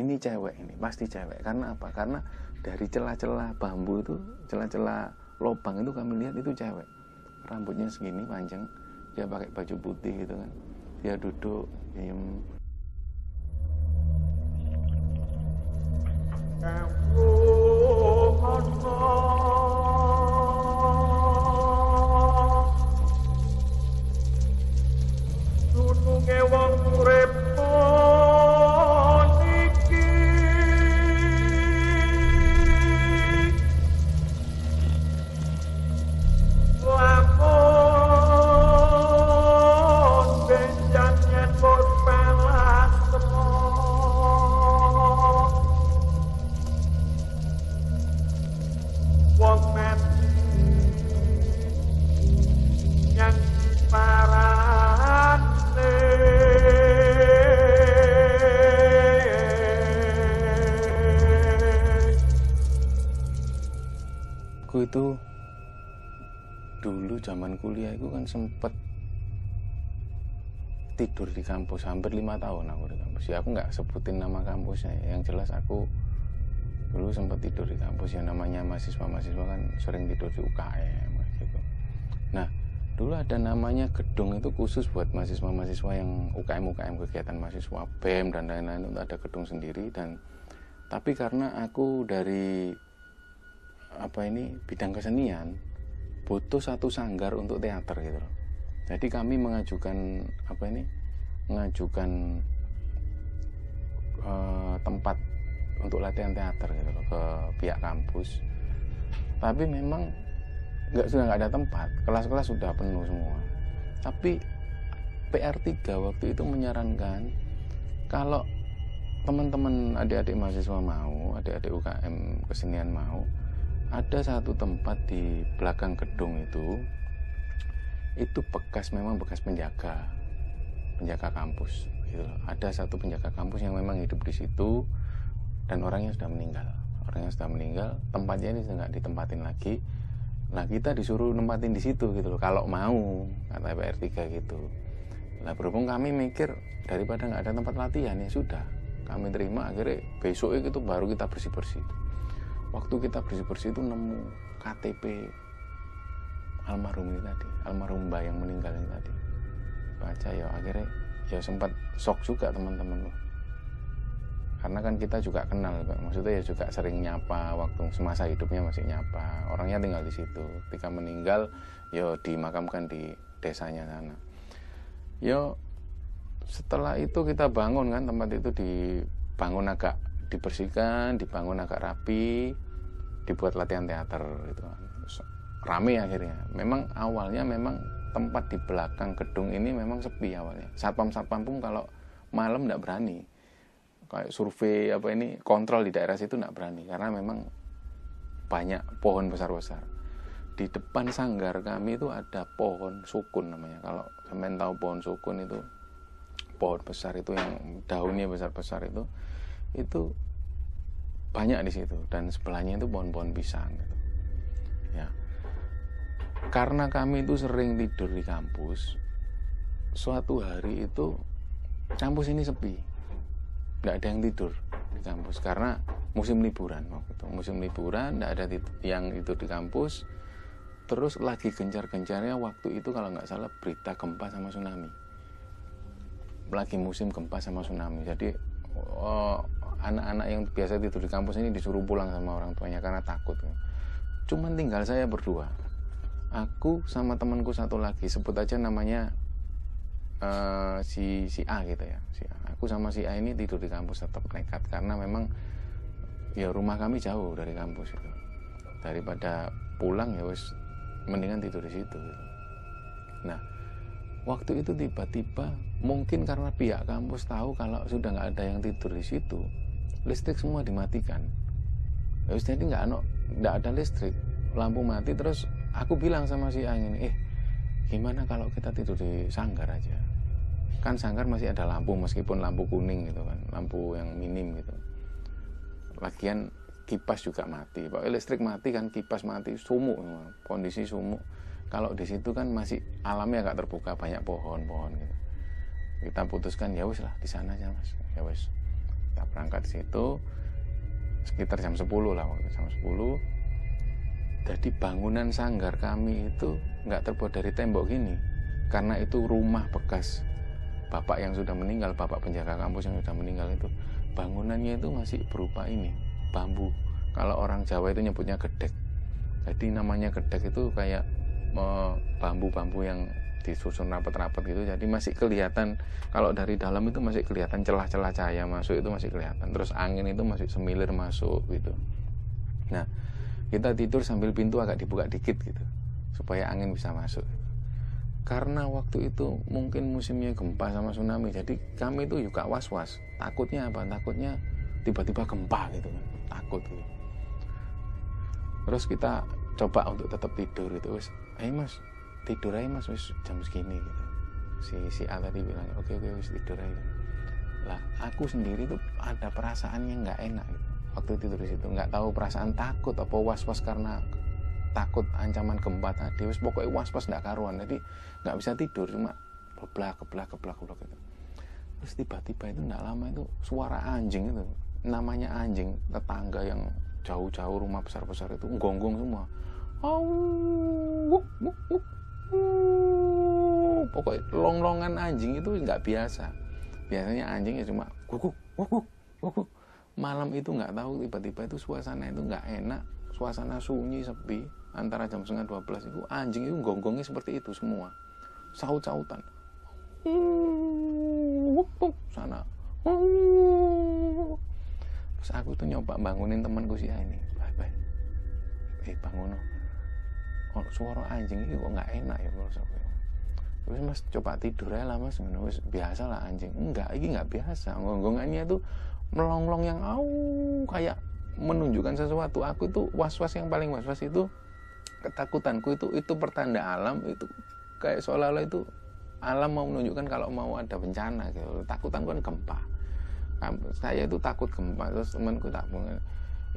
ini cewek ini pasti cewek. Karena apa? Karena dari celah-celah bambu itu celah-celah lubang itu kami lihat itu cewek. Rambutnya segini panjang. Dia pakai baju putih gitu kan. Dia duduk diem aku itu dulu zaman kuliah itu kan sempet tidur di kampus hampir lima tahun aku di kampus. Ya aku nggak sebutin nama kampusnya. Ya. yang jelas aku dulu sempat tidur di kampus. Yang namanya mahasiswa-mahasiswa kan sering tidur di UKM gitu. Nah dulu ada namanya gedung itu khusus buat mahasiswa-mahasiswa yang UKM-UKM kegiatan mahasiswa BEM dan lain-lain. Itu ada gedung sendiri dan tapi karena aku dari apa ini bidang kesenian butuh satu sanggar untuk teater gitu loh. Jadi kami mengajukan apa ini mengajukan eh, tempat untuk latihan teater gitu loh ke pihak kampus. Tapi memang nggak sudah nggak ada tempat, kelas-kelas sudah penuh semua. Tapi PR3 waktu itu menyarankan kalau teman-teman adik-adik mahasiswa mau, adik-adik UKM kesenian mau, ada satu tempat di belakang gedung itu itu bekas memang bekas penjaga penjaga kampus gitu loh. ada satu penjaga kampus yang memang hidup di situ dan orangnya sudah meninggal. Orangnya sudah meninggal tempatnya ini sudah nggak ditempatin lagi. Nah kita disuruh nempatin di situ gitu loh. Kalau mau kata PR3 gitu. Nah berhubung kami mikir daripada nggak ada tempat latihan ya sudah. Kami terima akhirnya besok itu baru kita bersih bersih waktu kita bersih-bersih itu nemu KTP almarhum ini tadi almarhum mbak yang meninggal ini tadi. Baca ya akhirnya ya sempat shock juga teman-teman loh karena kan kita juga kenal maksudnya ya juga sering nyapa waktu semasa hidupnya masih nyapa. Orangnya tinggal di situ. Ketika meninggal ya dimakamkan di desanya sana. Yo setelah itu kita bangun kan tempat itu dibangun agak dibersihkan, dibangun agak rapi, dibuat latihan teater gitu kan. Rame akhirnya. Memang awalnya memang tempat di belakang gedung ini memang sepi awalnya. Satpam-satpam pun kalau malam tidak berani. Kayak survei apa ini kontrol di daerah situ tidak berani karena memang banyak pohon besar-besar. Di depan sanggar kami itu ada pohon sukun namanya. Kalau sampean tahu pohon sukun itu pohon besar itu yang daunnya besar-besar itu itu banyak di situ dan sebelahnya itu pohon-pohon pisang gitu. Ya. Karena kami itu sering tidur di kampus, suatu hari itu kampus ini sepi. nggak ada yang tidur di kampus karena musim liburan waktu itu. Musim liburan nggak ada yang itu di kampus. Terus lagi gencar-gencarnya waktu itu kalau nggak salah berita gempa sama tsunami. Lagi musim gempa sama tsunami. Jadi oh, anak-anak yang biasa tidur di kampus ini disuruh pulang sama orang tuanya karena takut. Cuman tinggal saya berdua. Aku sama temanku satu lagi, sebut aja namanya uh, si si A gitu ya. Si A. Aku sama si A ini tidur di kampus tetap nekat karena memang ya rumah kami jauh dari kampus itu. Daripada pulang ya wes mendingan tidur di situ. Gitu. Nah, waktu itu tiba-tiba mungkin karena pihak kampus tahu kalau sudah nggak ada yang tidur di situ, listrik semua dimatikan. Ya jadi nggak ada nggak ada listrik. Lampu mati terus aku bilang sama si angin eh gimana kalau kita tidur di sanggar aja? Kan sanggar masih ada lampu meskipun lampu kuning gitu kan lampu yang minim gitu. Lagian kipas juga mati. Pak listrik mati kan kipas mati sumuk kondisi sumuk. Kalau di situ kan masih alamnya agak terbuka banyak pohon-pohon gitu. Kita putuskan ya wis lah di sana aja mas. Ya wis kita berangkat situ sekitar jam 10 lah waktu jam 10 jadi bangunan sanggar kami itu nggak terbuat dari tembok gini karena itu rumah bekas bapak yang sudah meninggal bapak penjaga kampus yang sudah meninggal itu. Bangunannya itu masih berupa ini bambu. Kalau orang Jawa itu nyebutnya gedek. Jadi namanya gedek itu kayak eh, bambu-bambu yang disusun rapat-rapat gitu jadi masih kelihatan kalau dari dalam itu masih kelihatan celah-celah cahaya masuk itu masih kelihatan terus angin itu masih semilir masuk gitu. Nah kita tidur sambil pintu agak dibuka dikit gitu supaya angin bisa masuk. Karena waktu itu mungkin musimnya gempa sama tsunami jadi kami itu juga was-was. Takutnya apa? Takutnya tiba-tiba gempa gitu kan takut gitu. Terus kita coba untuk tetap tidur itu ayo mas tidur aja mas wis jam segini gitu. Si si A tadi bilang oke oke wis tidur aja. Lah aku sendiri tuh ada perasaan yang nggak enak gitu. waktu tidur di situ nggak tahu perasaan takut apa was was karena takut ancaman gempa tadi. Wis pokoknya was was nggak karuan. Jadi nggak bisa tidur cuma keblak keblak keblak keblak gitu. Terus tiba-tiba itu nggak lama itu suara anjing itu namanya anjing tetangga yang jauh-jauh rumah besar-besar itu gonggong semua. Au, wuk, wuk, wuk, wuk. pokoknya longlongan anjing itu nggak biasa. Biasanya anjing ya cuma guguk guguk guguk. Malam itu nggak tahu tiba-tiba itu suasana itu nggak enak suasana sunyi sepi antara jam setengah 12 itu anjing itu gonggongnya seperti itu semua. Saut-sautan. Sana. Terus aku tuh nyoba bangunin temanku si ini bye bye. Eh bangun oh, suara anjing ini kok nggak enak ya menurut aku terus mas coba tidur aja lah mas. Wis, biasa lah anjing. Enggak ini nggak biasa. Gonggongannya tuh melonglong yang au kayak menunjukkan sesuatu. Aku tuh was-was yang paling was-was itu ketakutanku itu itu pertanda alam itu. Kayak seolah-olah itu alam mau menunjukkan kalau mau ada bencana gitu. Takutan kan gempa. Saya itu takut gempa. Terus temanku tak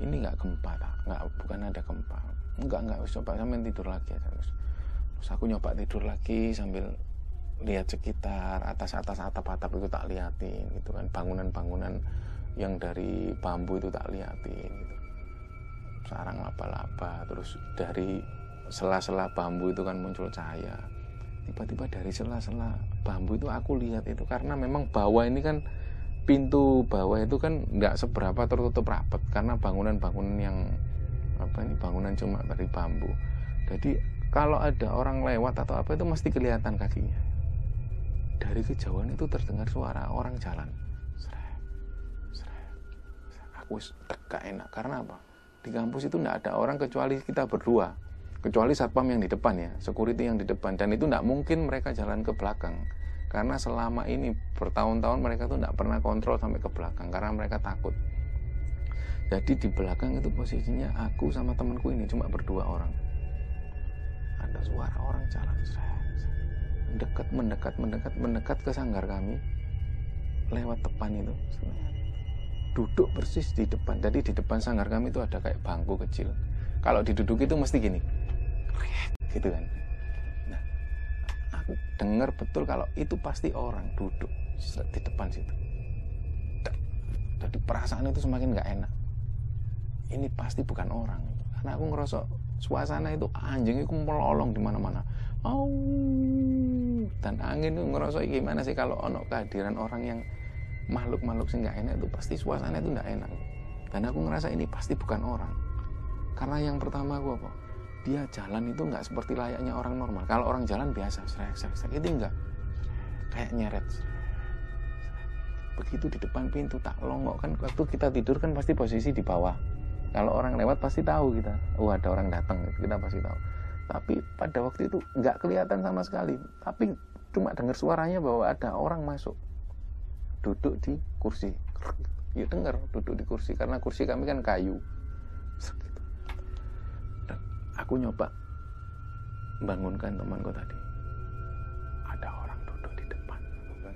ini nggak gempa tak nggak bukan ada gempa. Enggak enggak wis coba sampai tidur lagi aja terus terus aku nyoba tidur lagi sambil lihat sekitar atas atas atap atap itu tak liatin gitu kan. Bangunan bangunan yang dari bambu itu tak liatin gitu. Sarang laba-laba terus dari sela-sela bambu itu kan muncul cahaya. Tiba-tiba dari sela-sela bambu itu aku lihat itu karena memang bawah ini kan pintu bawah itu kan nggak seberapa tertutup rapat karena bangunan-bangunan yang apa ini bangunan cuma dari bambu. Jadi kalau ada orang lewat atau apa itu mesti kelihatan kakinya. Dari kejauhan itu terdengar suara orang jalan. Seret, seret. aku tegak enak. Karena apa? Di kampus itu tidak ada orang kecuali kita berdua. Kecuali satpam yang di depan ya security yang di depan. Dan itu tidak mungkin mereka jalan ke belakang karena selama ini bertahun-tahun mereka tuh tidak pernah kontrol sampai ke belakang karena mereka takut. Jadi di belakang itu posisinya aku sama temanku ini cuma berdua orang. Ada suara orang jalan mendekat mendekat mendekat mendekat ke sanggar kami. Lewat depan itu duduk persis di depan. Jadi di depan sanggar kami itu ada kayak bangku kecil. Kalau diduduk itu mesti gini. Gitu kan aku dengar betul kalau itu pasti orang duduk di depan situ. Jadi perasaan itu semakin nggak enak. Ini pasti bukan orang. Karena aku ngerasa suasana itu anjing itu melolong di mana-mana. Oh dan angin itu ngerasa gimana sih kalau ono kehadiran orang yang makhluk-makhluk sih nggak enak itu pasti suasana itu nggak enak. Dan aku ngerasa ini pasti bukan orang. Karena yang pertama aku apa dia jalan itu nggak seperti layaknya orang normal. Kalau orang jalan biasa srek srek srek itu enggak. Kayak nyeret. Begitu di depan pintu tak longok kan. Waktu kita tidur kan pasti posisi di bawah. Kalau orang lewat pasti tahu kita. Oh ada orang datang kita pasti tahu. Tapi pada waktu itu nggak kelihatan sama sekali. Tapi cuma dengar suaranya bahwa ada orang masuk. Duduk di kursi. Ya dengar duduk di kursi. Karena kursi kami kan kayu aku nyoba bangunkan temanku tadi. Ada orang duduk di depan.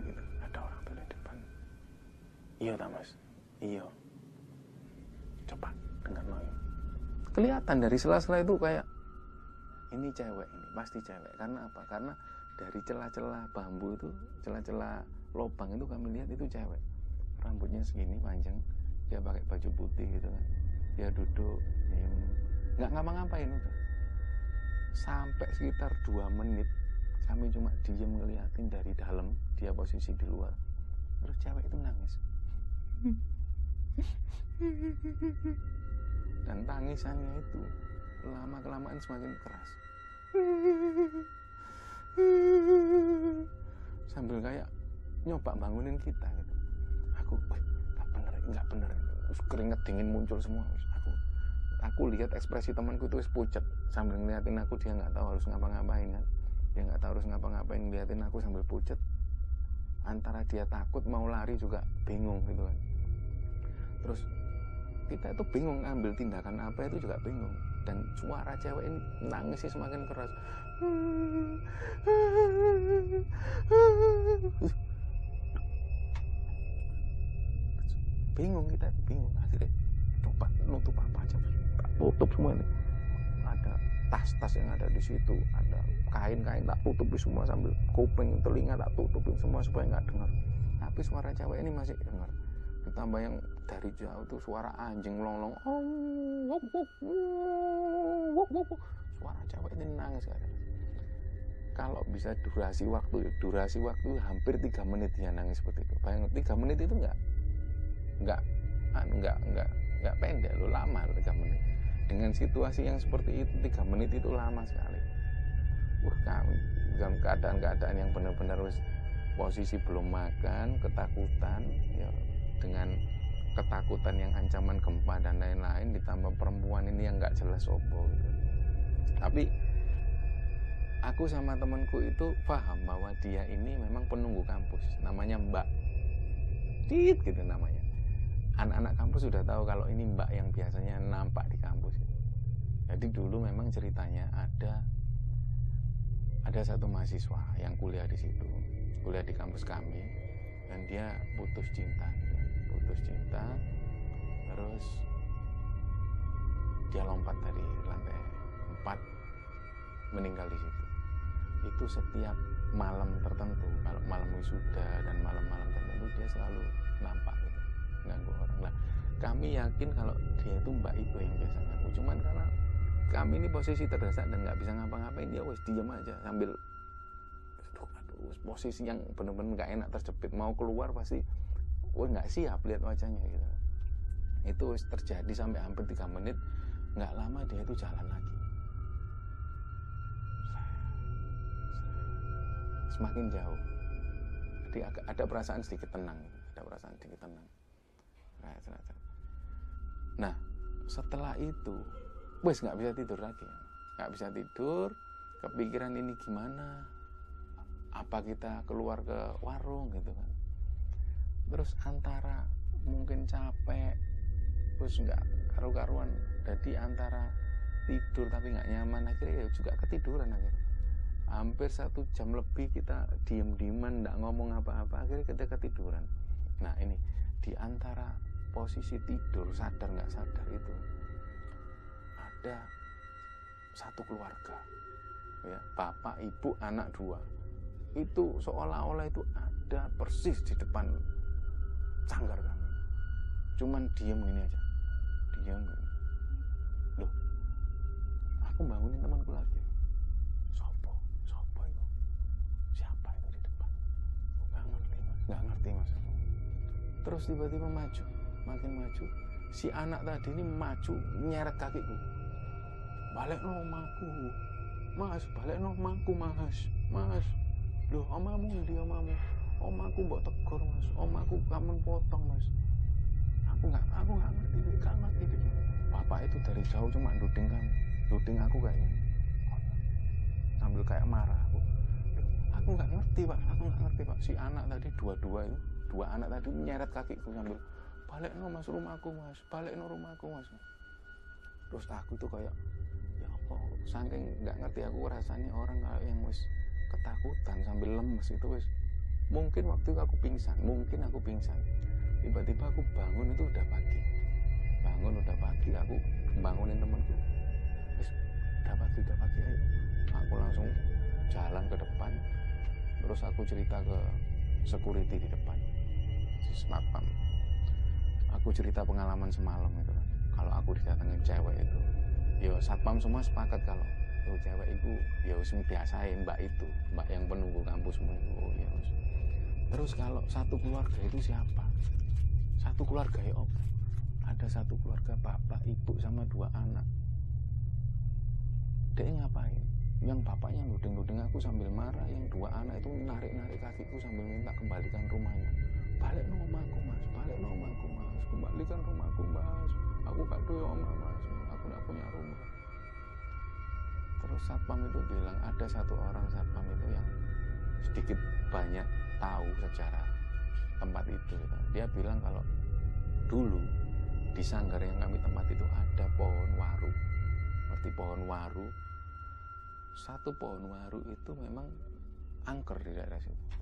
Gitu. ada orang duduk di depan. Iya tamas iya. Coba dengar noyo kelihatan dari sela-sela itu kayak ini cewek ini pasti cewek. Karena apa? Karena dari celah-celah bambu itu celah-celah lubang itu kami lihat itu cewek. Rambutnya segini panjang dia pakai baju putih gitu kan. Dia duduk diem nggak ngapa-ngapain udah sampai sekitar dua menit kami cuma diem ngeliatin dari dalam dia posisi di luar. Terus cewek itu nangis. Dan tangisannya itu lama kelamaan semakin keras. Sambil kayak nyoba bangunin kita gitu. Aku "Wih, nggak bener nggak bener. Keringet dingin muncul semua aku lihat ekspresi temanku wis pucet. Sambil ngeliatin aku dia nggak tahu harus ngapa-ngapain kan. Dia nggak tahu harus ngapa-ngapain ngeliatin aku sambil pucet. Antara dia takut mau lari juga bingung gitu kan. Terus kita itu bingung ambil tindakan apa itu juga bingung. Dan suara cewek ini nangisnya semakin keras. Bingung kita bingung. Akhirnya coba nutup apa aja tutup semua ini ada tas-tas yang ada di situ ada kain-kain tak tutup semua sambil kuping telinga tak tutupin semua supaya nggak dengar tapi suara cewek ini masih dengar ditambah yang dari jauh tuh suara anjing longlong. Suara cewek ini nangis kan kalau bisa durasi waktu durasi waktu hampir tiga menit dia nangis seperti itu. Bayangin tiga menit itu enggak enggak enggak enggak enggak pendek lo lama tiga menit dengan situasi yang seperti itu tiga menit itu lama sekali wah kami dalam keadaan-keadaan yang benar-benar posisi belum makan ketakutan ya dengan ketakutan yang ancaman gempa dan lain-lain ditambah perempuan ini yang nggak jelas opo gitu. Tapi aku sama temanku itu paham bahwa dia ini memang penunggu kampus, namanya Mbak. Dit gitu namanya. Anak-anak kampus sudah tahu kalau ini Mbak yang biasanya nampak di kampus. Jadi dulu memang ceritanya ada ada satu mahasiswa yang kuliah di situ, kuliah di kampus kami, dan dia putus cinta putus cinta terus dia lompat dari lantai 4 meninggal di situ itu setiap malam tertentu kalau malam wisuda dan malam-malam tertentu dia selalu nampak orang. Lah kami yakin kalau dia itu mbak itu yang biasa ganggu cuman karena kami ini posisi terdesak dan nggak bisa ngapa-ngapain dia wes diam aja sambil aduh, aduh posisi yang benar-benar nggak enak terjepit. Mau keluar pasti wah nggak siap lihat wajahnya gitu. Itu terjadi sampai hampir tiga menit. Nggak lama dia itu jalan lagi. Semakin jauh. Jadi ada perasaan sedikit tenang ada perasaan sedikit tenang nah setelah itu wes nggak bisa tidur lagi. Nggak bisa tidur kepikiran ini gimana? Apa kita keluar ke warung gitu kan? Terus antara mungkin capek terus nggak karu-karuan. Jadi antara tidur tapi nggak nyaman akhirnya ya juga ketiduran akhirnya. Hampir satu jam lebih kita diem-dieman nggak ngomong apa-apa akhirnya kita ketiduran. Nah ini di antara posisi tidur sadar nggak sadar itu ada satu keluarga ya bapak ibu anak dua itu seolah-olah itu ada persis di depan sanggar kami. Cuman diem gini aja diem gini. Loh aku bangunin temanku lagi. Sopo sopo itu? Siapa itu di depan? Nggak ngerti mas. Nggak ngerti mas. Terus tiba-tiba maju makin maju si anak tadi ini maju nyeret kakiku. Balik no omaku mas balik no omaku mas mas. Loh omamu di omamu omaku mbok tegur mas. Omaku kamu potong mas. Aku nggak aku nggak ngerti nggak ngerti bapak itu dari jauh cuma duding kan. Duding aku kayaknya sambil kayak marah aku. Aku nggak ngerti pak. Aku nggak ngerti pak. Si anak tadi dua-dua itu dua anak tadi nyeret kakiku sambil balik no mas rumahku mas. Balik no rumahku mas. Terus aku tuh kayak ya Allah saking nggak ngerti aku rasanya orang kayak yang wis ketakutan sambil lemes itu wis. Mungkin waktu itu aku pingsan mungkin aku pingsan. Tiba-tiba aku bangun itu udah pagi. Bangun udah pagi aku bangunin temanku wis udah pagi udah pagi ayo. Aku langsung jalan ke depan. Terus aku cerita ke security di depan. Si satpam aku cerita pengalaman semalam itu. Kalau aku didatengin cewek itu ya satpam semua sepakat kalau cewek itu wis biasain mbak itu mbak yang penunggu kampusmu itu oh ya wis. terus kalau satu keluarga itu siapa? Satu keluarga ya ada satu keluarga bapak ibu sama dua anak. Dia ngapain? Yang bapaknya nuding-nuding aku sambil marah yang dua anak itu narik-narik kakiku sambil minta kembalikan rumahnya. Balik no rumahku mas balik no rumahku mas kembalikan rumahku mas. Aku gak duwe oma mas. Aku gak punya rumah. Terus satpam itu bilang ada satu orang satpam itu yang sedikit banyak tahu sejarah tempat itu. Dia bilang kalau dulu di sanggar yang kami tempat itu ada pohon waru. Seperti pohon waru? Satu pohon waru itu memang angker di daerah situ.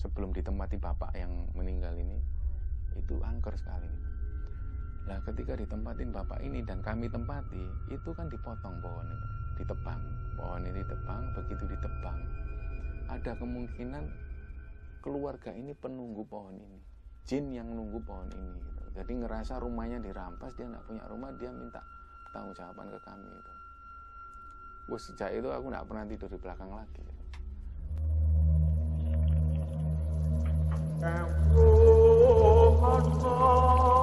Sebelum ditempati bapak yang meninggal ini itu angker sekali. Nah ketika ditempatin bapak ini dan kami tempati itu kan dipotong pohon itu ditebang. Pohon ini ditebang begitu ditebang ada kemungkinan keluarga ini penunggu pohon ini. Jin yang nunggu pohon ini gitu. jadi ngerasa rumahnya dirampas dia nggak punya rumah dia minta tanggung jawaban ke kami itu Wah, sejak itu aku nggak pernah tidur di belakang lagi alma.